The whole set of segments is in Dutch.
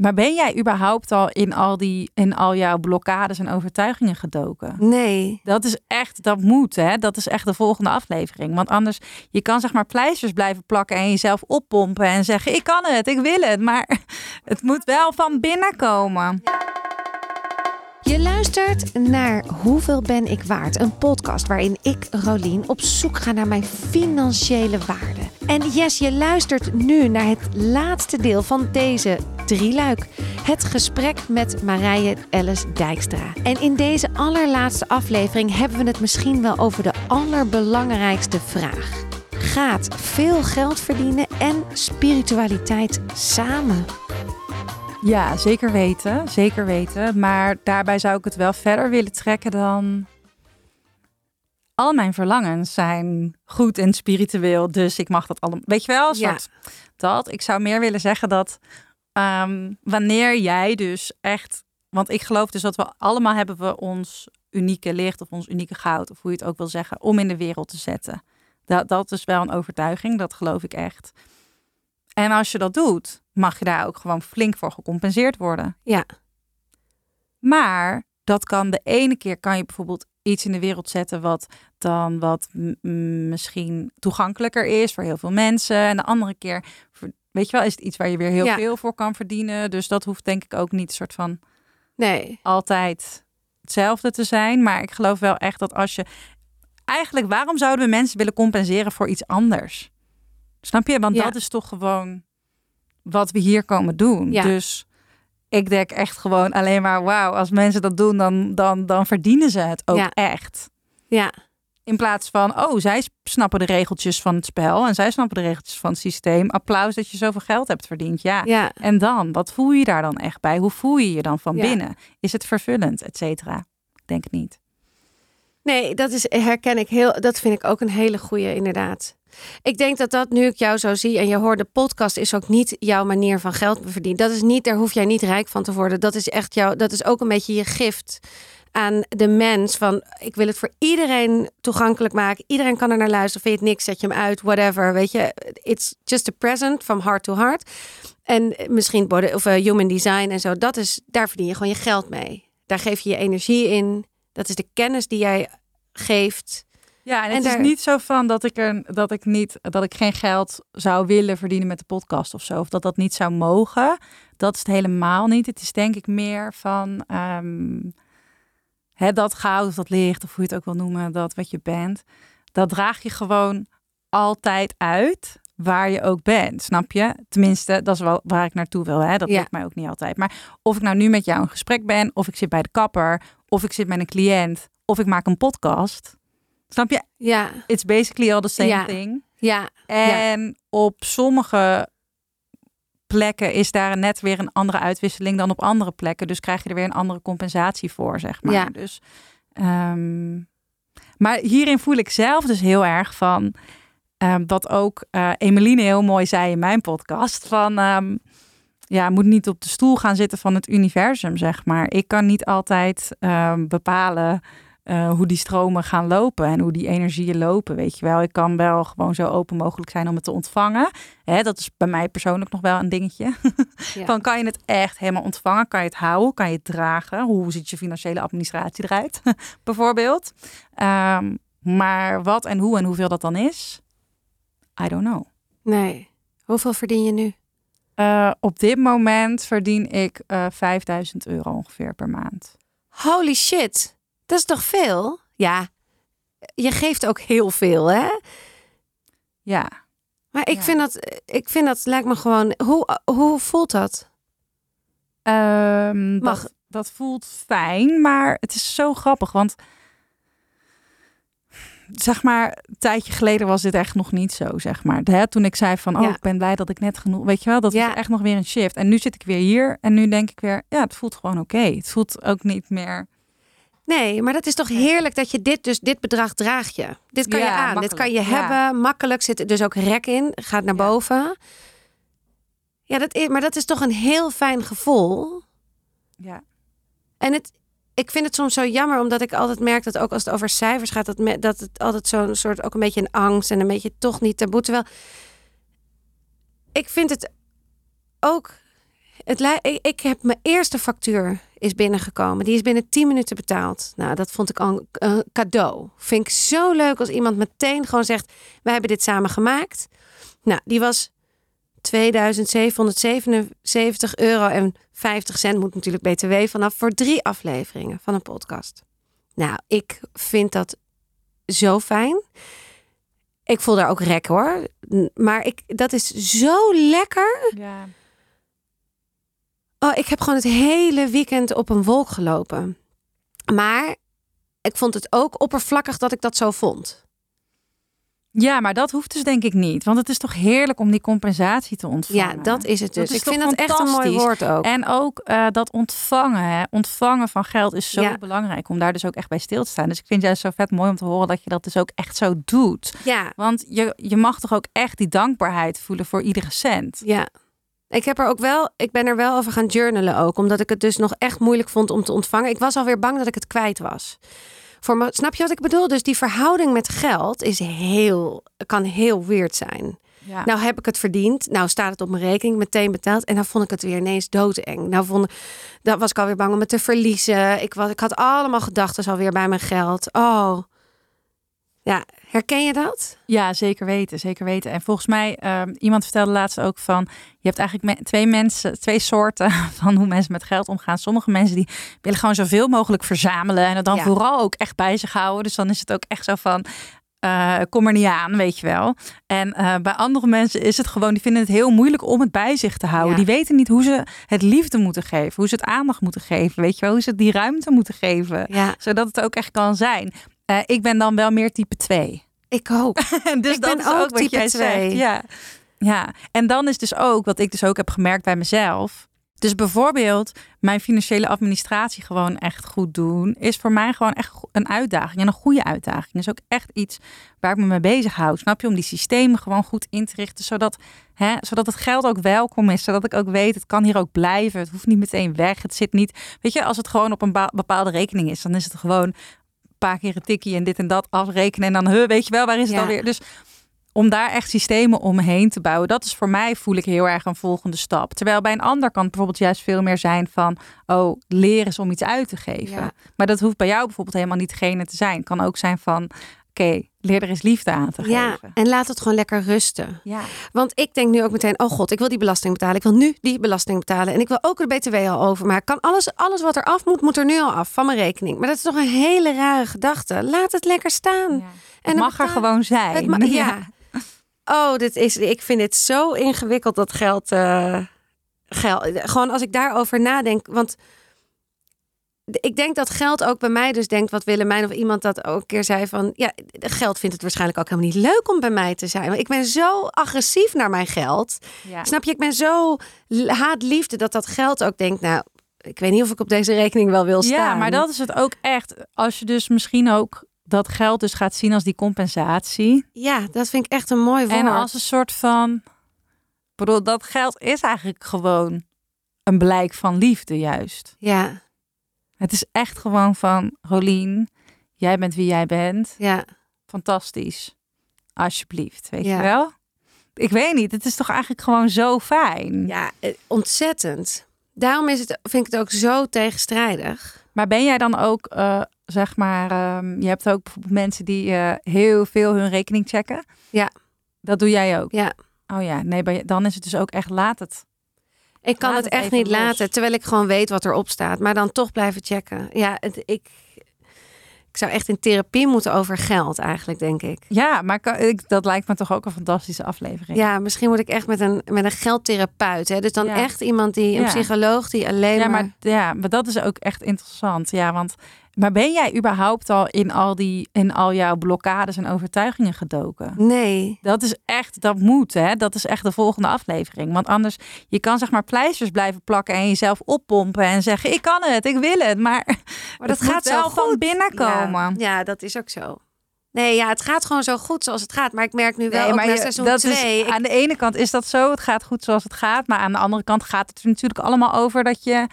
Maar ben jij überhaupt al in al, die, in al jouw blokkades en overtuigingen gedoken? Nee. Dat is echt, dat moet, hè? Dat is echt de volgende aflevering. Want anders, je kan zeg maar pleisters blijven plakken en jezelf oppompen en zeggen: Ik kan het, ik wil het. Maar het moet wel van binnen komen. Je luistert naar Hoeveel ben ik waard? Een podcast waarin ik, Rolien, op zoek ga naar mijn financiële waarde. En yes, je luistert nu naar het laatste deel van deze drieluik. Het gesprek met Marije Ellis Dijkstra. En in deze allerlaatste aflevering hebben we het misschien wel over de allerbelangrijkste vraag. Gaat veel geld verdienen en spiritualiteit samen? Ja, zeker weten. Zeker weten. Maar daarbij zou ik het wel verder willen trekken dan. Al mijn verlangens zijn goed en spiritueel, dus ik mag dat allemaal. Weet je wel, Ja. dat. Ik zou meer willen zeggen dat ehm, wanneer jij dus echt, want ik geloof dus dat we allemaal hebben we ons unieke licht of ons unieke goud, of hoe je het ook wil zeggen, om in de wereld te zetten. Dat, dat is wel een overtuiging, dat geloof ik echt. En als je dat doet, mag je daar ook gewoon flink voor gecompenseerd worden. Ja. Maar dat kan de ene keer kan je bijvoorbeeld iets in de wereld zetten wat dan wat misschien toegankelijker is voor heel veel mensen. En de andere keer, weet je wel, is het iets waar je weer heel Ja. veel voor kan verdienen. Dus dat hoeft denk ik ook niet soort van Nee. altijd hetzelfde te zijn. Maar ik geloof wel echt dat als je eigenlijk, waarom zouden we mensen willen compenseren voor iets anders? Snap je? Want Ja. dat is toch gewoon wat we hier komen doen. Ja. Dus ik denk echt gewoon alleen maar, wauw, als mensen dat doen, dan, dan, dan verdienen ze het ook Ja. echt. Ja. In plaats van, oh, zij snappen de regeltjes van het spel en zij snappen de regeltjes van het systeem. Applaus dat je zoveel geld hebt verdiend. Ja. Ja. En dan, wat voel je daar dan echt bij? Hoe voel je je dan van Ja. binnen? Is het vervullend, et cetera? Ik denk het niet. Nee, dat is, herken ik heel. Dat vind ik ook een hele goede, inderdaad. Ik denk dat dat nu ik jou zo zie en je hoort de podcast is ook niet jouw manier van geld verdienen. Dat is niet, daar hoef jij niet rijk van te worden. Dat is echt jouw, dat is ook een beetje je gift aan de mens. Van ik wil het voor iedereen toegankelijk maken. Iedereen kan er naar luisteren. Vind je het niks, zet je hem uit, whatever. Weet je, it's just a present from heart to heart. En misschien body, of eh, human design en zo. Dat is, daar verdien je gewoon je geld mee. Daar geef je je energie in. Dat is de kennis die jij geeft. Ja, en En het daar- is niet zo van dat ik er dat ik niet dat ik geen geld zou willen verdienen met de podcast of zo, of dat dat niet zou mogen. Dat is het helemaal niet. Het is denk ik meer van ehm, hè, dat goud of dat licht of hoe je het ook wil noemen, dat wat je bent, dat draag je gewoon altijd uit waar je ook bent, snap je? Tenminste, dat is wel waar ik naartoe wil. Hè? Dat Ja. lukt mij ook niet altijd. Maar of ik nou nu met jou in gesprek ben, of ik zit bij de kapper, of ik zit met een cliënt, of ik maak een podcast. Snap je? Ja, It's basically all the same Ja. thing. ja, En op sommige plekken is daar net weer een andere uitwisseling dan op andere plekken. Dus krijg je er weer een andere compensatie voor, zeg maar. Ja. Dus, ehm, maar hierin voel ik zelf dus heel erg van... ehm, wat ook eh Emeline heel mooi zei in mijn podcast. Van ehm, ja, moet niet op de stoel gaan zitten van het universum, zeg maar. Ik kan niet altijd bepalen eh, hoe die stromen gaan lopen en hoe die energieën lopen. Weet je wel, ik kan wel gewoon zo open mogelijk zijn om het te ontvangen. Hè, dat is bij mij persoonlijk nog wel een dingetje. Ja. Van kan je het echt helemaal ontvangen? Kan je het houden? Kan je het dragen? Hoe ziet je financiële administratie eruit? Bijvoorbeeld. Ehm, maar wat en hoe en hoeveel dat dan is, I don't know. nee. Hoeveel verdien je nu? Eh, op dit moment verdien ik eh 5000 euro ongeveer per maand. Holy shit, dat is toch veel? Ja, je geeft ook heel veel, hè? Ja. Maar ik Ja. vind dat, ik vind dat lijkt me gewoon. Hoe, hoe voelt dat? Mag- dat, dat voelt fijn, maar het is zo grappig, want zeg maar, een tijdje geleden was dit echt nog niet zo, zeg maar. Hè, toen ik zei van, oh, Ja. ik ben blij dat ik net genoeg, weet je wel, dat Ja. was echt nog weer een shift. En nu zit ik weer hier en nu denk ik weer, ja, het voelt gewoon oké. Het voelt ook niet meer, Nee, maar dat is toch heerlijk dat je dit, dus dit bedrag draag je. Dit kan je aan, dit kan je ja. hebben, makkelijk zit er dus ook rek in, gaat naar Ja. boven. Ja, dat is, maar dat is toch een heel fijn gevoel. ja. En het, ik vind het soms zo jammer, omdat ik altijd merk dat ook als het over cijfers gaat, dat, me- dat het altijd zo'n soort ook een beetje een angst en een beetje toch niet taboe. Terwijl ik vind het ook Het ik, heb mijn eerste factuur is binnengekomen. Die is binnen 10 minuten betaald. Nou, dat vond ik al een cadeau. Vind ik zo leuk als iemand meteen gewoon zegt: wij hebben dit samen gemaakt. Nou, die was 2777 euro en 50 cent moet natuurlijk BTW vanaf voor drie afleveringen van een podcast. Nou, ik vind dat zo fijn. Ik voel daar ook rek hoor. Maar ik, dat is zo lekker. Ja. Oh, ik heb gewoon het hele weekend op een wolk gelopen. Maar ik vond het ook oppervlakkig dat ik dat zo vond. ja, maar dat hoeft dus denk ik niet. Want het is toch heerlijk om die compensatie te Ja, ontvangen. dat is het Dat dus. is ik vind dat echt een mooi woord ook. En ook eh, dat ontvangen, hè. ontvangen van geld is zo Ja. belangrijk om daar dus ook echt bij stil te staan. Dus ik vind het juist zo vet mooi om te horen dat je dat dus ook echt zo doet. Ja, Want je, je mag toch ook echt die dankbaarheid voelen voor iedere cent. ja. Ik heb er ook wel, ik ben er wel over gaan journalen ook, omdat ik het dus nog echt moeilijk vond om te ontvangen. Ik was alweer bang dat ik het kwijt was. Voor me, snap je wat ik bedoel? Dus die verhouding met geld is heel, kan heel weird zijn. Ja. Nou heb ik het verdiend. Nou staat het op mijn rekening, meteen betaald. En dan vond ik het weer ineens doodeng. Nou vond, dan was ik alweer bang om het te verliezen. Ik, was, ik had allemaal gedachten alweer bij mijn geld. Oh, ja, herken je dat? Ja, zeker weten, zeker weten. En volgens mij, ehm, iemand vertelde laatst ook van, je hebt eigenlijk me- twee mensen, twee soorten van hoe mensen met geld omgaan. Sommige mensen die willen gewoon zoveel mogelijk verzamelen en het dan Ja. vooral ook echt bij zich houden. Dus dan is het ook echt zo van, eh, kom er niet aan, weet je wel. En eh, bij andere mensen is het gewoon, die vinden het heel moeilijk om het bij zich te houden. Ja. Die weten niet hoe ze het liefde moeten geven, hoe ze het aandacht moeten geven, weet je wel, hoe ze het die ruimte moeten geven, Ja, zodat het ook echt kan zijn. Eh, ik ben dan wel meer type 2. ik ook. dus Ik dat ben is ook ook wat type jij twee. zegt. Ja. ja, en dan is dus ook wat ik dus ook heb gemerkt bij mezelf. Dus bijvoorbeeld mijn financiële administratie gewoon echt goed doen, is voor mij gewoon echt een uitdaging en een goede uitdaging. Is ook echt iets waar ik me mee bezig hou. Snap je? Om die systemen gewoon goed in te richten, zodat, hè, zodat het geld ook welkom is, zodat ik ook weet, het kan hier ook blijven. Het hoeft niet meteen weg. Het zit niet, weet je, als het gewoon op een bepaalde rekening is, dan is het gewoon paar keer een tikkie en dit en dat afrekenen en dan, huh, weet je wel, waar is het Ja. alweer? Dus om daar echt systemen omheen te bouwen, dat is voor mij, voel ik heel erg een volgende stap. Terwijl bij een ander kan het bijvoorbeeld juist veel meer zijn van, oh, leren is om iets uit te geven. Ja. Maar dat hoeft bij jou bijvoorbeeld helemaal niet degene te zijn. Het kan ook zijn van, oké, leer er eens liefde aan te Ja, geven. en laat het gewoon lekker rusten. Ja. Want ik denk nu ook meteen, oh god, ik wil die belasting betalen. Ik wil nu die belasting betalen. En ik wil ook de BTW al overmaken. Kan alles, alles wat er af moet, moet er nu al af van mijn rekening. Maar dat is toch een hele rare gedachte. Laat het lekker staan. Ja. En Het mag er gewoon zijn. Het ja. Oh, dit is, ik vind dit zo ingewikkeld dat geld, eh, geld. Gewoon als ik daarover nadenk. Want ik denk dat geld ook bij mij dus denkt wat Willemijn of iemand dat ook een keer zei van ja, geld vindt het waarschijnlijk ook helemaal niet leuk om bij mij te zijn. Want ik ben zo agressief naar mijn geld. Ja. Snap je? Ik ben zo l- haatliefde dat dat geld ook denkt nou ik weet niet of ik op deze rekening wel wil staan. Ja, maar dat is het ook echt. Als je dus misschien ook dat geld dus gaat zien als die compensatie. Ja, dat vind ik echt een mooi woord. En als een soort van. Bedoel, dat geld is eigenlijk gewoon een blijk van liefde, juist. Ja, Het is echt gewoon van Rolien, jij bent wie jij bent. ja. Fantastisch. Alsjeblieft, weet Ja. je wel? Ik weet niet, het is toch eigenlijk gewoon zo fijn. Ja, eh, ontzettend. Daarom is het, vind ik het ook zo tegenstrijdig. Maar ben jij dan ook, eh, zeg maar, ehm, je hebt ook bijvoorbeeld mensen die eh, heel veel hun rekening checken. Ja. Dat doe jij ook. Ja. Oh ja, nee, dan is het dus ook echt laat het. Ik kan het het echt niet los. laten, terwijl ik gewoon weet wat erop staat. Maar dan toch blijven checken. Ja, het, ik, ik zou echt in therapie moeten over geld eigenlijk, denk ik. Ja, maar kan- ik, dat lijkt me toch ook een fantastische aflevering. Ja, misschien moet ik echt met een, met een geldtherapeut. Hè? Dus dan Ja. echt iemand die, een Ja. psycholoog die alleen Ja, maar... maar, ja, maar dat is ook echt interessant. Ja, want maar ben jij überhaupt al in al die in al jouw blokkades en overtuigingen gedoken? Nee. Dat is echt, dat moet, hè? Dat is echt de volgende aflevering. Want anders, je kan zeg maar pleisters blijven plakken en jezelf oppompen en zeggen: ik kan het, ik wil het, maar, Maar dat gaat zo wel goed. van binnen komen. Ja, ja, dat is ook zo. Nee, ja, het gaat gewoon zo goed zoals het gaat. Maar ik merk nu wel Nee, ook maar na je- seizoen dat is- 2... aan de ene kant is dat zo, het gaat goed zoals het gaat, maar aan de andere kant gaat het er natuurlijk allemaal over dat je,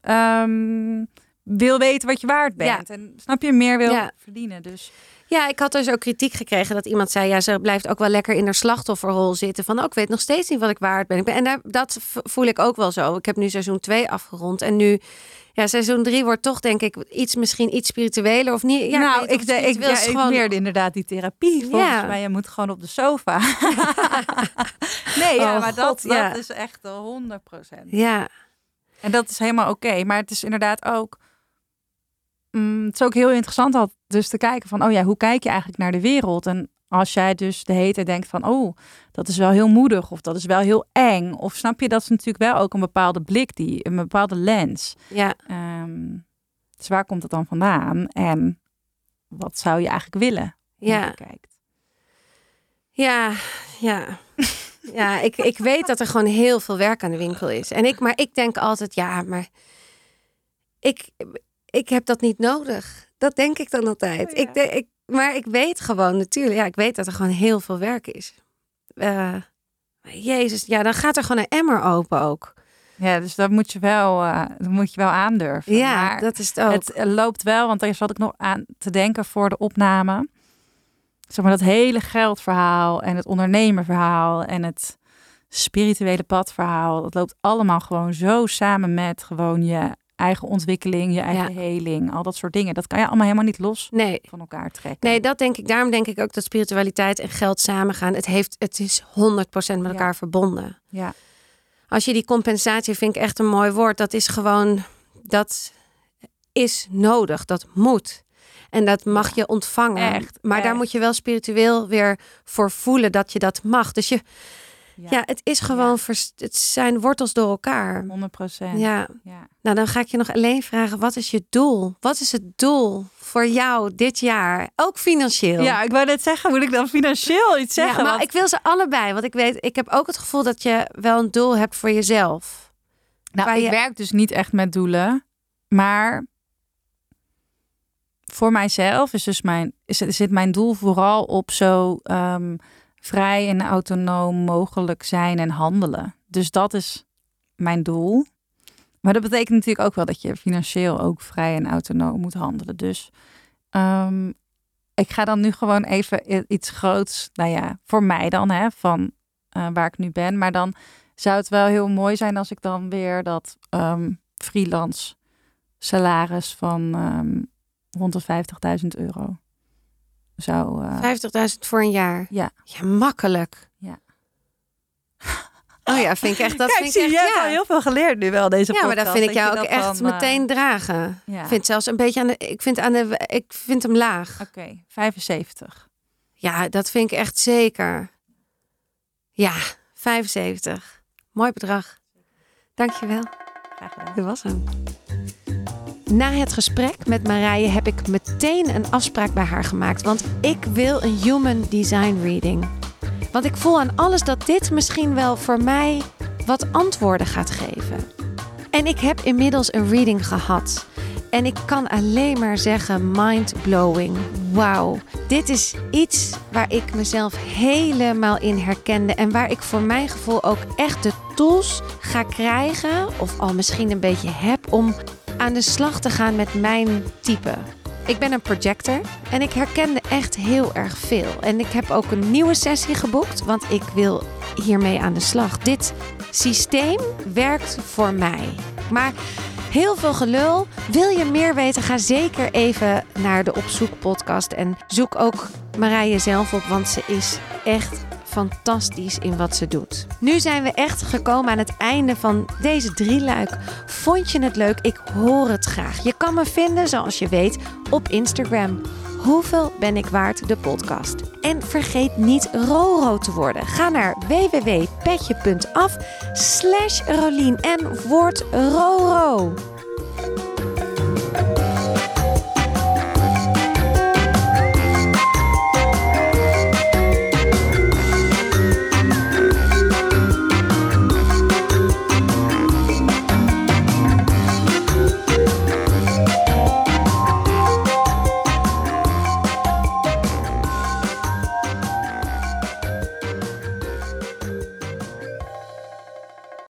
ehm, wil weten wat je waard bent. En snap je, meer wil Ja. verdienen. Dus Ja, ik had dus ook kritiek gekregen dat iemand zei... ja, ze blijft ook wel lekker in haar slachtofferrol zitten. Van, oh, ik weet nog steeds niet wat ik waard ben. Ik en daar, dat voel ik ook wel zo. Ik heb nu seizoen 2 afgerond. En nu, ja, seizoen 3 wordt toch denk ik iets misschien iets spiritueler. Of niet? Ja, nou, ik, de, ik, ja, ik gewoon... meer inderdaad die therapie. Volgens Ja. mij, je moet gewoon op de sofa. nee, ja, Oh, maar dat, God, dat is echt de 100% Ja, En dat is helemaal oké. Maar het is inderdaad ook. Mm, het is ook heel interessant al dus te kijken van, oh ja, hoe kijk je eigenlijk naar de wereld? En als jij dus de hete denkt van, oh, dat is wel heel moedig of dat is wel heel eng. Of snap je, dat is natuurlijk wel ook een bepaalde blik, die, een bepaalde lens. ja, Ehm, dus waar komt het dan vandaan? En wat zou je eigenlijk willen? ja. je kijkt? Ja, ja. Ja, ik, ik weet dat er gewoon heel veel werk aan de winkel is. En ik, maar ik denk altijd, ja, maar ik, ik heb dat niet nodig. Dat denk ik dan altijd. Oh ja. ik, de- ik, maar ik weet gewoon natuurlijk, ja, ik weet dat er gewoon heel veel werk is. Eh, Jezus, ja, dan gaat er gewoon een emmer open ook. Ja, dus dat moet je wel, eh, dat moet je wel aandurven. Ja, Maar- dat is het ook. Het loopt wel, want daar zat ik nog aan te denken voor de opname. Zeg maar dat hele geldverhaal en het ondernemerverhaal en het spirituele padverhaal. Dat loopt allemaal gewoon zo samen met gewoon je eigen ontwikkeling, je eigen Ja. heling, al dat soort dingen. Dat kan je allemaal helemaal niet los nee, van elkaar trekken. nee, dat denk ik. Daarom denk ik ook dat spiritualiteit en geld samengaan. Het, heeft, het is 100% met Ja. elkaar verbonden. Ja, Als je die compensatie vind ik echt een mooi woord. Dat is gewoon, dat is nodig. Dat moet. En dat mag je ontvangen. echt, maar daar moet je wel spiritueel weer voor voelen dat je dat mag. Dus je, ja, ja, het is gewoon, het zijn wortels door elkaar. 100 procent. Ja, ja. nou dan ga ik je nog alleen vragen, wat is je doel? Wat is het doel voor jou dit jaar? Ook financieel. Ja, ik wou net zeggen, moet ik dan financieel iets zeggen? Ja, maar Want- ik wil ze allebei, want ik weet, ik heb ook het gevoel dat je wel een doel hebt voor jezelf. Nou, ik je- werk dus niet echt met doelen, maar voor mijzelf is dus mijn, is, zit mijn doel vooral op zo ehm, vrij en autonoom mogelijk zijn en handelen. Dus dat is mijn doel. Maar dat betekent natuurlijk ook wel dat je financieel ook vrij en autonoom moet handelen. Dus ehm, ik ga dan nu gewoon even iets groots, nou ja, voor mij dan, hè, van eh, waar ik nu ben. Maar dan zou het wel heel mooi zijn als ik dan weer dat ehm, freelance salaris van ehm 150.000 euro zou. eh, 50.000 voor een jaar. ja. Ja, makkelijk. Ja. Oh ja, vind ik echt. Dat Kijk, vind zie ik echt, ja. al heel veel geleerd nu wel deze ja, maar dat podcast, vind ik jou ook echt dan, eh, meteen dragen. ja. Ik vind zelfs een beetje aan de. Ik vind aan de. Ik vind hem laag. Oké, 75. Ja, dat vind ik echt zeker. Ja, 75. Mooi bedrag. Dankjewel. Graag gedaan. Dat was hem. Na het gesprek met Marije heb ik meteen een afspraak bij haar gemaakt. Want ik wil een human design reading. Want ik voel aan alles dat dit misschien wel voor mij wat antwoorden gaat geven. En ik heb inmiddels een reading gehad. En ik kan alleen maar zeggen mind-blowing. Wauw. Dit is iets waar ik mezelf helemaal in herkende. En waar ik voor mijn gevoel ook echt de tools ga krijgen. Of al misschien een beetje heb om aan de slag te gaan met mijn type. Ik ben een projector en ik herkende echt heel erg veel. En ik heb ook een nieuwe sessie geboekt, want ik wil hiermee aan de slag. Dit systeem werkt voor mij. Maar heel veel gelul. Wil je meer weten? Ga zeker even naar de Opzoek podcast en zoek ook Marije zelf op, want ze is echt fantastisch in wat ze doet. Nu zijn we echt gekomen aan het einde van deze drieluik. Vond je het leuk? Ik hoor het graag. Je kan me vinden, zoals je weet, op Instagram. Hoeveel ben ik waard? De podcast. En vergeet niet Roro te worden. Ga naar www.petje.af slash Rolien en word Roro.